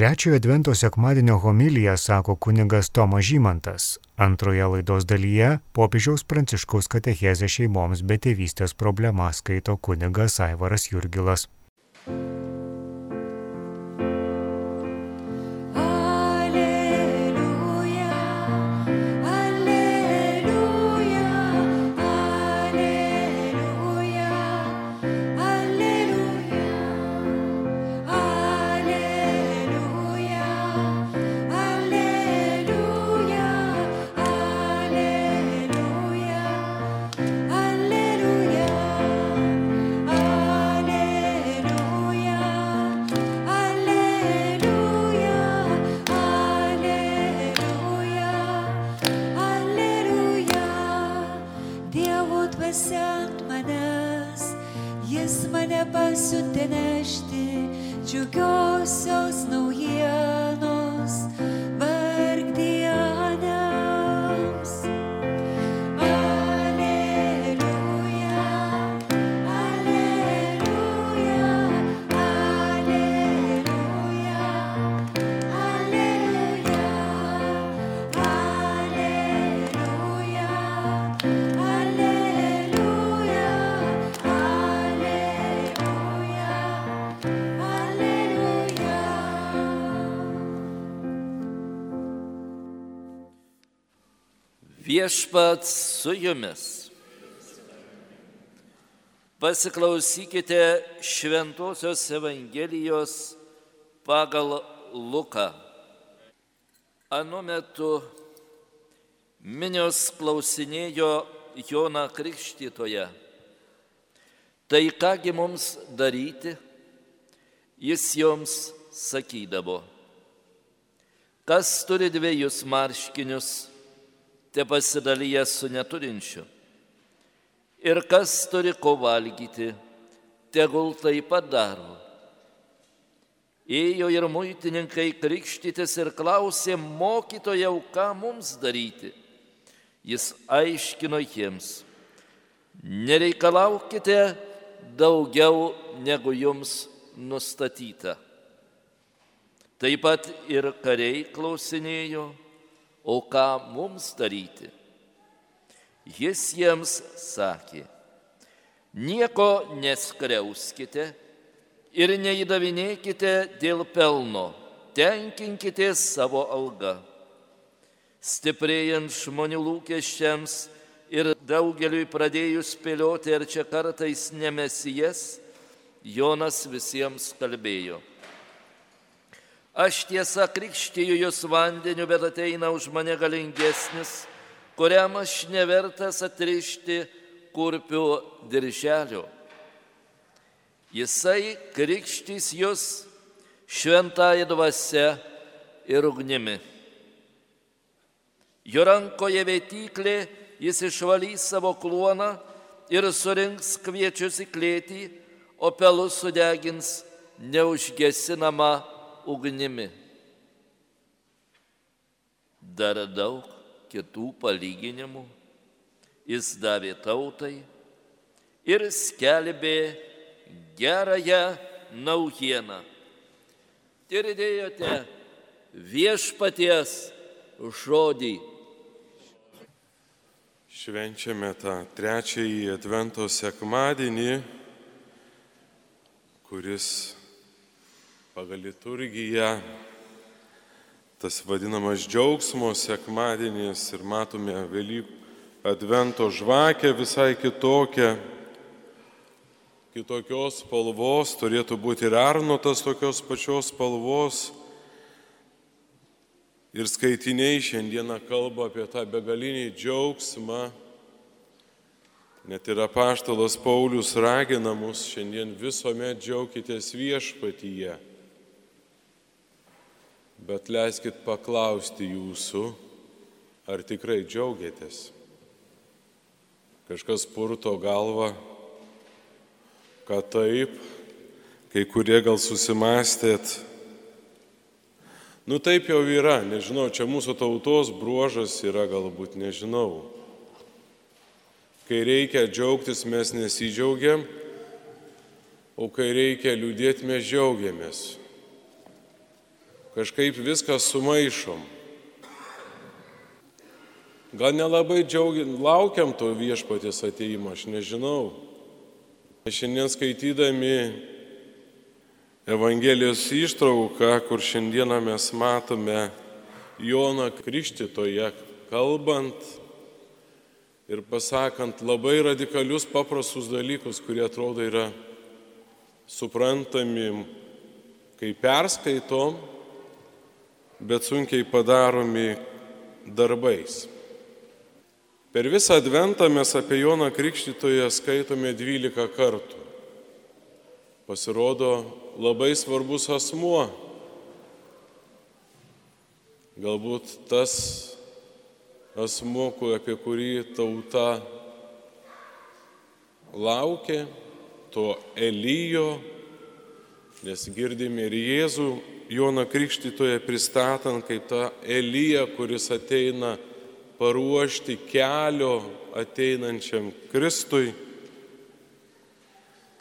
Trečiojo Advento sekmadienio homiliją sako kunigas Tomas Žymantas. Antroje laidos dalyje popiežiaus pranciškaus katechezė šeimoms be tėvystės problema skaito kunigas Aivaras Jurgilas. Pasiuntė nešti džiugiosios naujienos Viešpats su jumis. Pasiklausykite Šventojios Evangelijos pagal Luką. Anu metu minios klausinėjo Joną Krikštytoje. Tai kągi mums daryti? Jis joms sakydavo. Kas turi dviejus marškinius, te pasidalyja su neturinčiu. Ir kas turi ko valgyti, tegul tai padaro. Ėjo ir muitininkai krikštytis ir klausė mokytojau, ką mums daryti. Jis aiškino jiems, nereikalaukite daugiau negu jums nustatyta. Taip pat ir kariai klausinėjo, o ką mums daryti? Jis jiems sakė, nieko neskriauskite ir neįdavinėkite dėl pelno, tenkinkite savo algą. Stiprėjant žmonių lūkesčiams ir daugeliui pradėjus spėlioti, ar čia kartais nemesijas, Jonas visiems kalbėjo. Aš tiesa krikštyju jūs vandeniu, bet ateina už mane galingesnis, kuriam aš nevertas atrišti kurpių dirželio. Jisai krikštys jūs šventąją dvasę ir ugnimi. Jo rankoje vėtyklė, jis išvalys savo kluoną ir surinks kviečius į klėtį, o pelus sudegins neužgesinama ugnimi. Dar daug kitų palyginimų jis davė tautai ir skelbė gerąją naujieną. Girdėjote viešpaties žodį. Švenčiame tą trečiąjį Advento sekmadienį, kuris pagal liturgiją tas vadinamas džiaugsmo sekmadienis ir matome Velykų Advento žvakę visai kitokią, kitokios spalvos, turėtų būti ir arnotas tokios pačios spalvos. Ir skaitiniai šiandieną kalba apie tą begalinį džiaugsmą. Net ir apaštalas Paulius ragina mus šiandien visuomet džiaukitės viešpatyje. Bet leiskit paklausti jūsų, ar tikrai džiaugiatės. Kažkas purto galvą, kad taip, kai kurie gal susimastėt, Nu taip jau yra, nežinau, čia mūsų tautos bruožas yra galbūt, nežinau. Kai reikia džiaugtis, mes nesidžiaugiam, o kai reikia liūdėti, mes džiaugiamės. Kažkaip viską sumaišom. Gal nelabai džiaugiam, laukiam to viešpatės ateimo, aš nežinau. Šiandien skaitydami Evangelijos ištrauką, kur šiandieną mes matome Joną Krikštitoje kalbant ir pasakant labai radikalius paprastus dalykus, kurie atrodo yra suprantami, kai perskaitom, bet sunkiai padaromi darbais. Per visą adventą mes apie Joną Krikštytoje skaitome 12 kartų. Pasirodo labai svarbus asmuo. Galbūt tas asmuo, apie kurį tauta laukia, to Elyjo, nes girdime ir Jėzų Joną Krikštytoje pristatant kaip tą Elyją, kuris ateina paruošti kelio ateinančiam Kristui.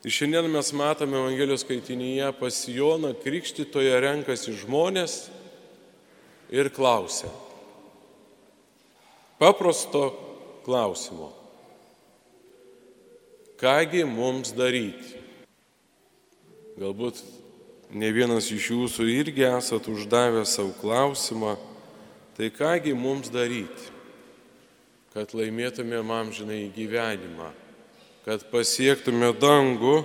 Ir šiandien mes matome Evangelijos skaitinyje pas Joną Krikštytoje renkasi žmonės ir klausia. Paprasto klausimo. Kągi mums daryti? Galbūt ne vienas iš jūsų irgi esat uždavę savo klausimą, tai kągi mums daryti, kad laimėtumėm amžinai gyvenimą, kad pasiektume dangų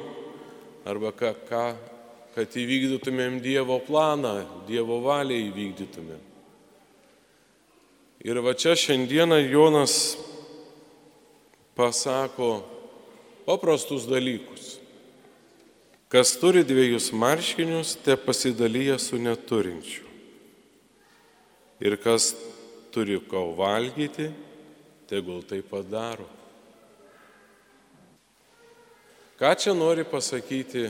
arba ką, ką, kad įvykdytumėm Dievo planą, Dievo valią įvykdytumėm. Ir va čia šiandieną Jonas pasako paprastus dalykus. Kas turi dviejus marškinius, te pasidalyja su neturinčiu. Ir kas turi ką valgyti, tegul tai padaro. Ką čia nori pasakyti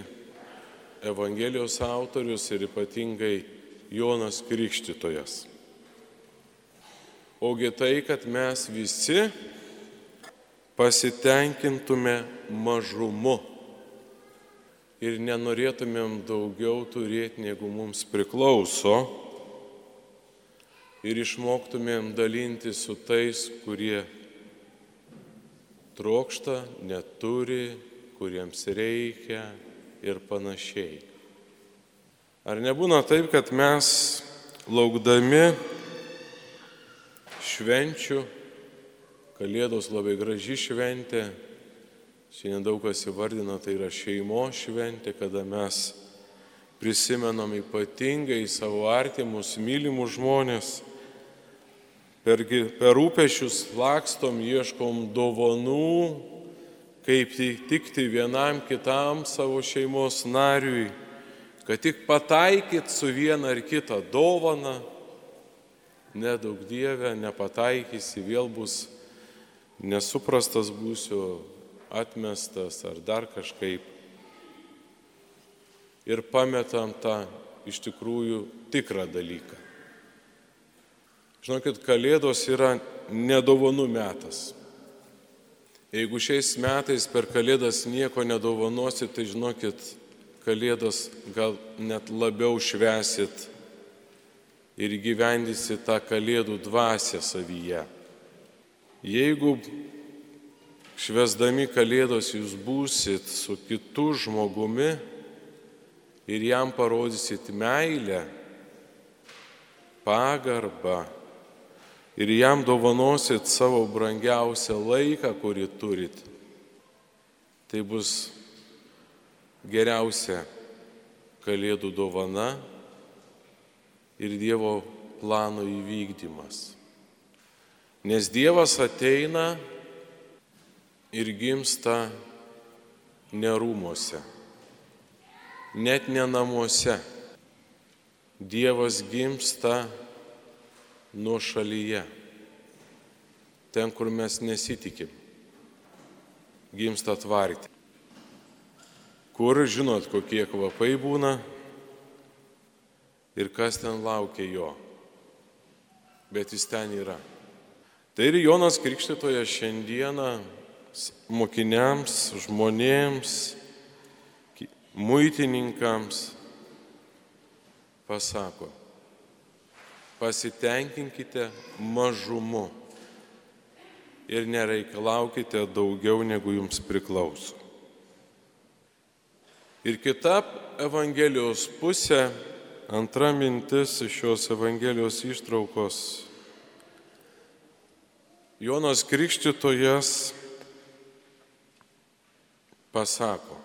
Evangelijos autorius ir ypatingai Jonas Krikštytojas? Ogi tai, kad mes visi pasitenkintume mažumu ir nenorėtumėm daugiau turėti, negu mums priklauso ir išmoktumėm dalinti su tais, kurie trokšta, neturi, kuriems reikia ir panašiai. Ar nebūna taip, kad mes laukdami švenčių Kalėdos labai graži šventė. Šiandien daug kas įvardina, tai yra šeimo šventė, kada mes prisimenam ypatingai savo artimus, mylimus žmonės. Per, per rūpešius lakstom, ieškom dovanų, kaip tikti vienam kitam savo šeimos nariui, kad tik pataikyt su viena ar kita dovana, nedaug dievę, nepataikysi, vėl bus nesuprastas būsiu, atmestas ar dar kažkaip. Ir pametam tą iš tikrųjų tikrą dalyką. Žinokit, Kalėdos yra nedovanų metas. Jeigu šiais metais per Kalėdas nieko nedovanosit, tai žinokit, Kalėdas gal net labiau švesit ir gyvendysit tą Kalėdų dvasę savyje. Jeigu švesdami Kalėdos jūs būsit su kitu žmogumi ir jam parodysit meilę, pagarbą ir jam dovanosit savo brangiausią laiką, kurį turit, tai bus geriausia Kalėdų dovana ir Dievo plano įvykdymas. Nes Dievas ateina ir gimsta nerūmose, net ne namuose. Dievas gimsta nuo šalyje, ten, kur mes nesitikim. Gimsta tvarti. Kur žinot, kokie kvapai būna ir kas ten laukia jo. Bet jis ten yra. Tai ir Jonas Krikštytojas šiandieną mokiniams, žmonėms, muitininkams pasako, pasitenkinkite mažumu ir nereikalaukite daugiau negu jums priklauso. Ir kita Evangelijos pusė, antra mintis iš šios Evangelijos ištraukos. Jonas Krikščitojas pasako,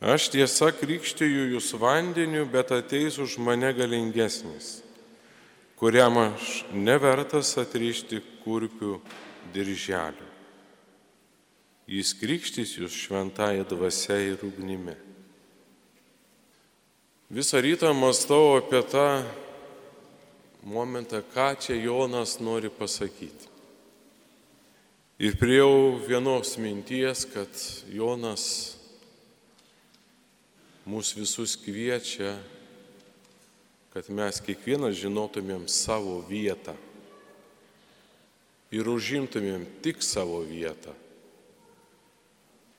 aš tiesa krikštiju jūs vandeniu, bet ateis už mane galingesnis, kuriam aš nevertas atrišti kurpių dirželių. Jis krikštys jūs šventąją dvasia ir ugnimi. Visą rytą mastau apie tą momentą, ką čia Jonas nori pasakyti. Ir priejau vienos minties, kad Jonas mūsų visus kviečia, kad mes kiekvienas žinotumėm savo vietą ir užimtumėm tik savo vietą.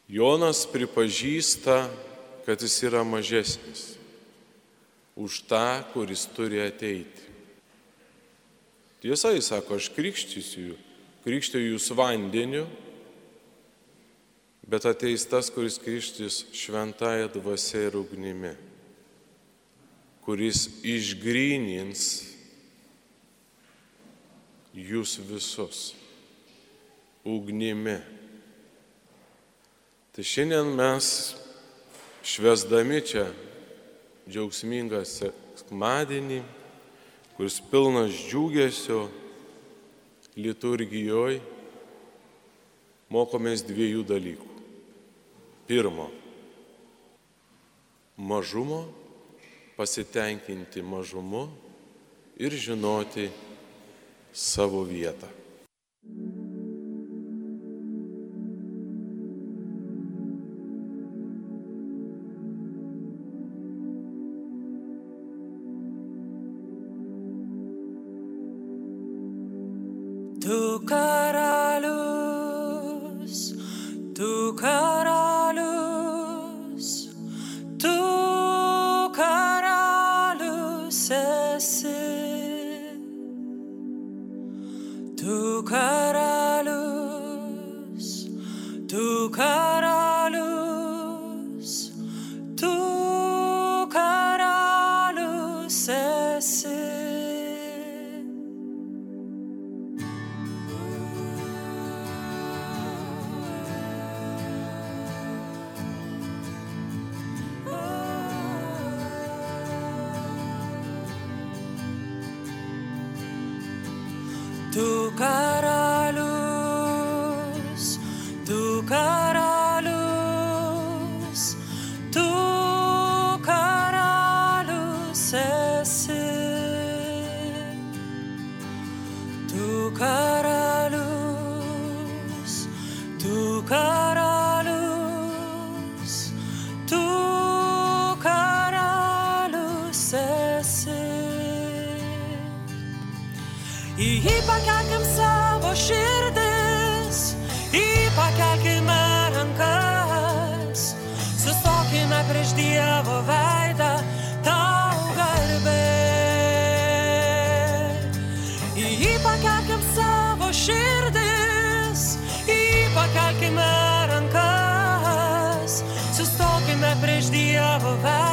Jonas pripažįsta, kad jis yra mažesnis už tą, kuris turi ateiti. Tiesa, jis sako, aš krikštysiu, krikštiju jūs vandeniu, bet ateis tas, kuris krikštys šventąją dvasę ir ugnimi, kuris išgrynins jūs visus ugnimi. Tai šiandien mes švesdami čia džiaugsmingą sekmadienį, kuris pilnas džiugesio liturgijoje, mokomės dviejų dalykų. Pirmo, mažumo, pasitenkinti mažumu ir žinoti savo vietą. tocar Tukar širdis, į pakelkime rankas, sustokime prieš Dievo veidą, tau garbė. Į pakelkim savo širdis, į pakelkime rankas, sustokime prieš Dievo veidą,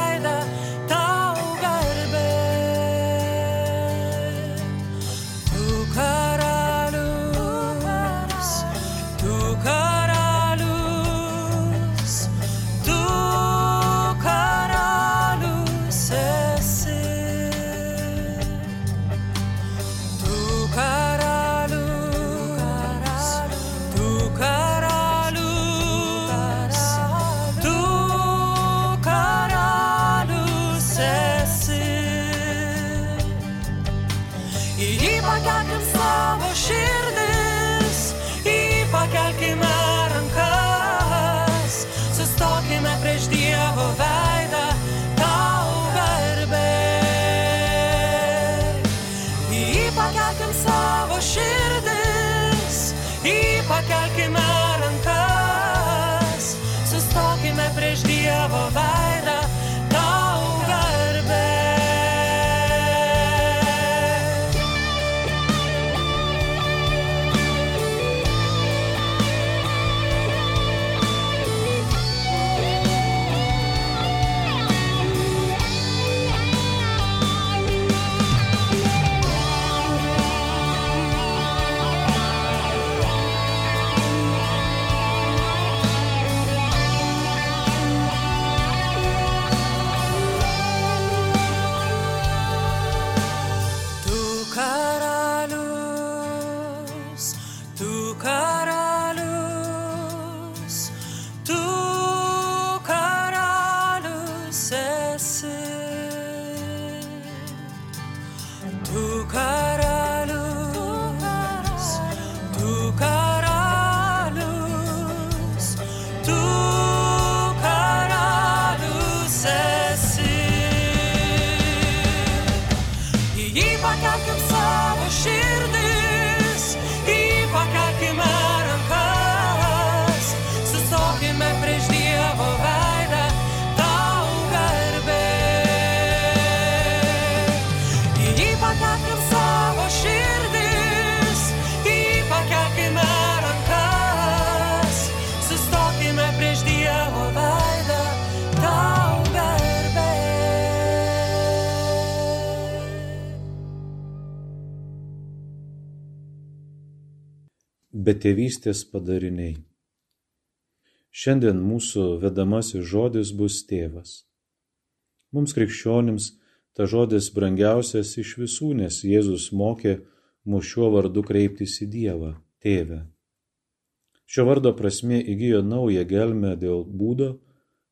bet tėvystės padariniai. Šiandien mūsų vedamasis žodis bus tėvas. Mums krikščionims ta žodis brangiausias iš visų, nes Jėzus mokė mūsų šiuo vardu kreiptis į Dievą - tėvę. Šio vardo prasme įgyjo naują gelmę dėl būdo,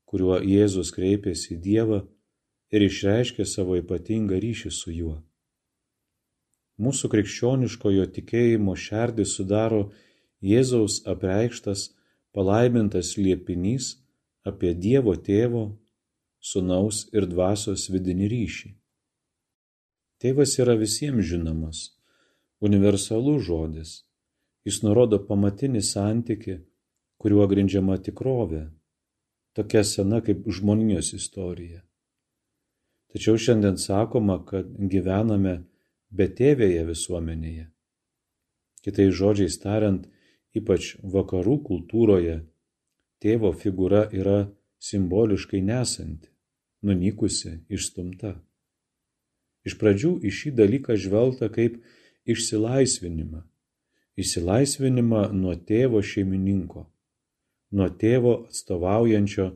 kuriuo Jėzus kreipėsi į Dievą ir išreiškė savo ypatingą ryšį su juo. Mūsų krikščioniškojo tikėjimo šerdį sudaro Jėzaus apreikštas palaimintas liepinys apie Dievo tėvo, sunaus ir dvasios vidinį ryšį. Tėvas yra visiems žinomas, universalus žodis. Jis nurodo pamatinį santyki, kuriuo grindžiama tikrovė, tokia sena kaip žmonijos istorija. Tačiau šiandien sakoma, kad gyvename betėvėje visuomenėje. Kitais žodžiais tariant, ypač vakarų kultūroje, tėvo figūra yra simboliškai nesanti, nunykusi, išstumta. Iš pradžių į šį dalyką žvelgta kaip išsilaisvinimą. Išsilaisvinimą nuo tėvo šeimininko, nuo tėvo atstovaujančio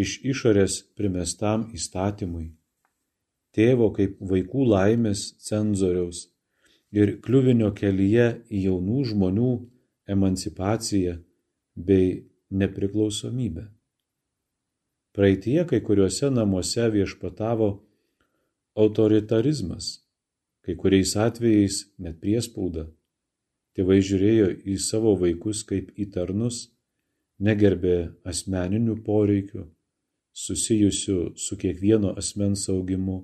iš išorės primestam įstatymui tėvo kaip vaikų laimės cenzoriaus ir kliuvinio kelyje į jaunų žmonių emancipaciją bei nepriklausomybę. Praeitie kai kuriuose namuose viešpatavo autoritarizmas, kai kuriais atvejais net priespauda. Tėvai žiūrėjo į savo vaikus kaip į tarnus, negerbė asmeninių poreikių, susijusių su kiekvieno asmens augimu.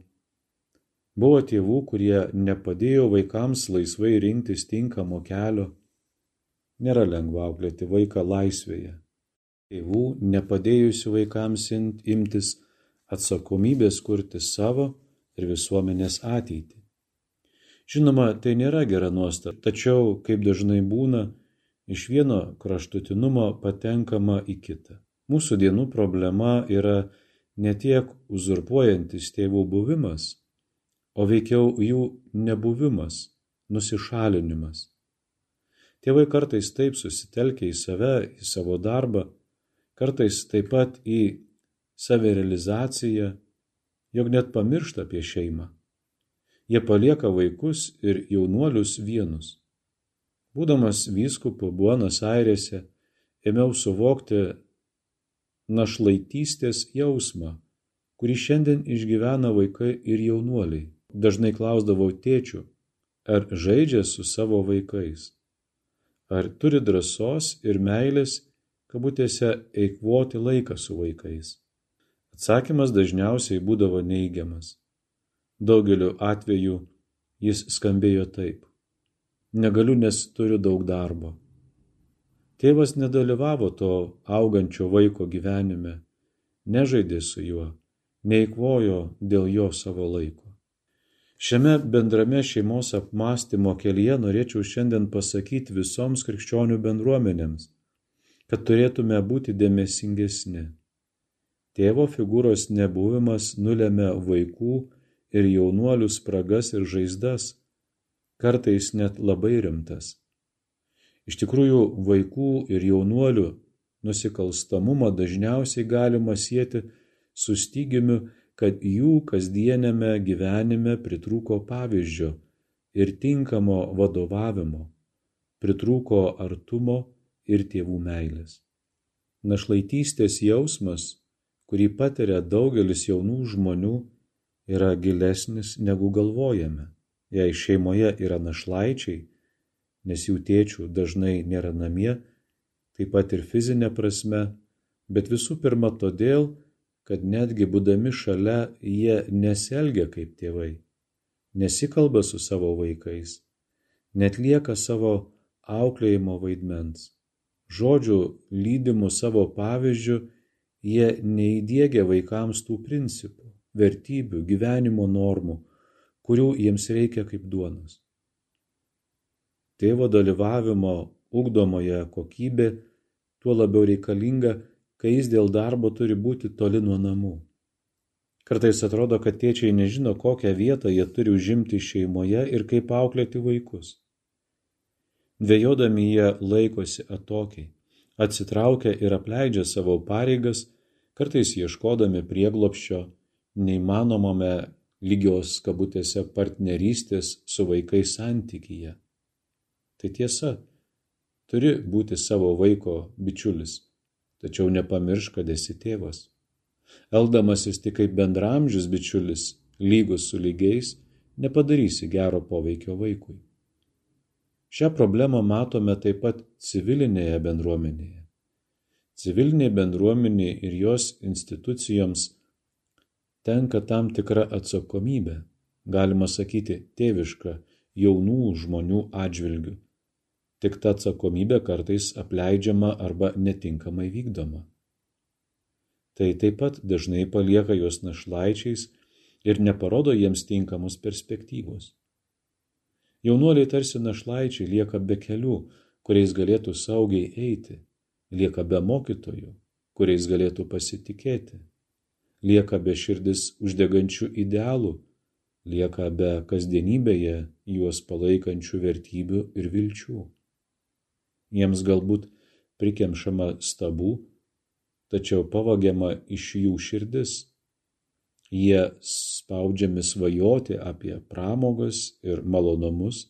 Buvo tėvų, kurie nepadėjo vaikams laisvai rinktis tinkamo kelio. Nėra lengva auklėti vaiką laisvėje. Tėvų nepadėjusių vaikams imtis atsakomybės kurti savo ir visuomenės ateitį. Žinoma, tai nėra gera nuostata, tačiau, kaip dažnai būna, iš vieno kraštutinumo patenkama į kitą. Mūsų dienų problema yra ne tiek uzurpuojantis tėvų buvimas, o veikiau jų nebuvimas, nusišalinimas. Tėvai kartais taip susitelkia į save, į savo darbą, kartais taip pat į savirealizaciją, jog net pamiršta apie šeimą. Jie palieka vaikus ir jaunuolius vienus. Būdamas vyskupu Buenos Airėse, ėmiau suvokti našlaitystės jausmą, kurį šiandien išgyvena vaikai ir jaunuoliai. Dažnai klausdavau tėčių, ar žaidžia su savo vaikais, ar turi drąsos ir meilės, kabutėse, eikvoti laiką su vaikais. Atsakymas dažniausiai būdavo neigiamas. Daugeliu atveju jis skambėjo taip. Negaliu, nes turiu daug darbo. Tėvas nedalyvavo to augančio vaiko gyvenime, nežaidė su juo, neįkvojo dėl jo savo laiko. Šiame bendrame šeimos apmąstymo kelyje norėčiau šiandien pasakyti visoms krikščionių bendruomenėms, kad turėtume būti dėmesingesni. Tėvo figūros nebuvimas nulėmė vaikų ir jaunuolių spragas ir žaizdas, kartais net labai rimtas. Iš tikrųjų, vaikų ir jaunuolių nusikalstamumą dažniausiai galima sieti su stygiumi, kad jų kasdienėme gyvenime pritrūko pavyzdžio ir tinkamo vadovavimo, pritrūko artumo ir tėvų meilės. Našlaitystės jausmas, kurį patiria daugelis jaunų žmonių, yra gilesnis negu galvojame. jei šeimoje yra našlaičiai, nes jų tėčių dažnai nėra namie, taip pat ir fizinė prasme, bet visų pirma todėl, kad netgi būdami šalia jie nesielgia kaip tėvai, nesikalba su savo vaikais, net lieka savo auklėjimo vaidmens. Žodžių lydimų savo pavyzdžių jie neįdėgia vaikams tų principų, vertybių, gyvenimo normų, kurių jiems reikia kaip duonos. Tėvo dalyvavimo ugdomoje kokybė tuo labiau reikalinga, kai jis dėl darbo turi būti toli nuo namų. Kartais atrodo, kad tėčiai nežino, kokią vietą jie turi užimti šeimoje ir kaip auklėti vaikus. Dvėjodami jie laikosi atokiai, atsitraukia ir apleidžia savo pareigas, kartais ieškodami prieglopščio neįmanomame lygios kabutėse partnerystės su vaikais santykyje. Tai tiesa, turi būti savo vaiko bičiulis, tačiau nepamiršk, kad esi tėvas. Eldamasis tik kaip bendramžis bičiulis, lygus su lygiais, nepadarysi gero poveikio vaikui. Šią problemą matome taip pat civilinėje bendruomenėje. Civilinė bendruomenė ir jos institucijoms tenka tam tikra atsakomybė, galima sakyti tėviška, jaunų žmonių atžvilgių. Tik ta atsakomybė kartais apleidžiama arba netinkamai vykdoma. Tai taip pat dažnai palieka juos našlaičiais ir neparodo jiems tinkamos perspektyvos. Jaunuoliai tarsi našlaičiai lieka be kelių, kuriais galėtų saugiai eiti, lieka be mokytojų, kuriais galėtų pasitikėti lieka be širdis uždegančių idealų, lieka be kasdienybėje juos palaikančių vertybių ir vilčių. Jiems galbūt prikemšama stabų, tačiau pavagiama iš jų širdis. Jie spaudžiami svajoti apie pramogas ir malonumus,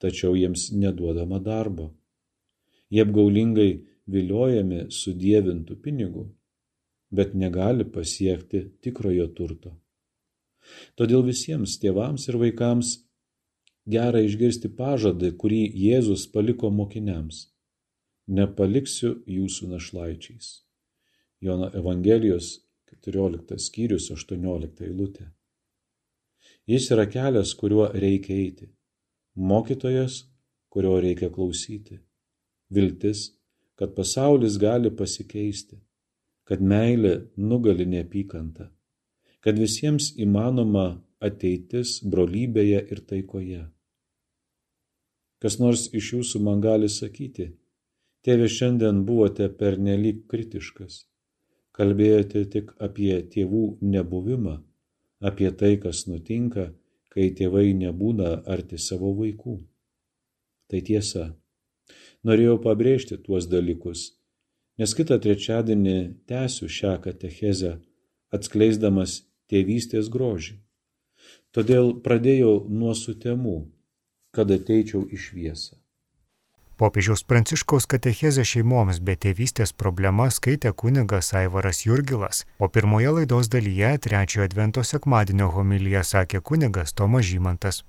tačiau jiems neduodama darbo. Jie apgaulingai viliojami sudėvintų pinigų bet negali pasiekti tikrojo turto. Todėl visiems tėvams ir vaikams gera išgirsti pažadą, kurį Jėzus paliko mokiniams. Nepaliksiu jūsų našlaičiais. Jono Evangelijos 14 skyrius 18 eilutė. Jis yra kelias, kuriuo reikia eiti. Mokytojas, kurio reikia klausyti. Viltis, kad pasaulis gali pasikeisti kad meilė nugali neapykantą, kad visiems įmanoma ateitis brolybėje ir taikoje. Kas nors iš jūsų man gali sakyti, tėve šiandien buvote pernelyg kritiškas, kalbėjote tik apie tėvų nebuvimą, apie tai, kas nutinka, kai tėvai nebūna arti savo vaikų. Tai tiesa. Norėjau pabrėžti tuos dalykus, nes kitą trečiadienį tęsiu šią katechezę, atskleisdamas tėvystės grožį. Todėl pradėjau nuo sutemų, kad ateičiau į šviesą. Popiežiaus Pranciškaus katechezę šeimoms be tėvystės problema skaitė kunigas Aivaras Jurgilas, o pirmoje laidos dalyje trečiojo advento sekmadienio homilyje sakė kunigas Tomas Žymantas.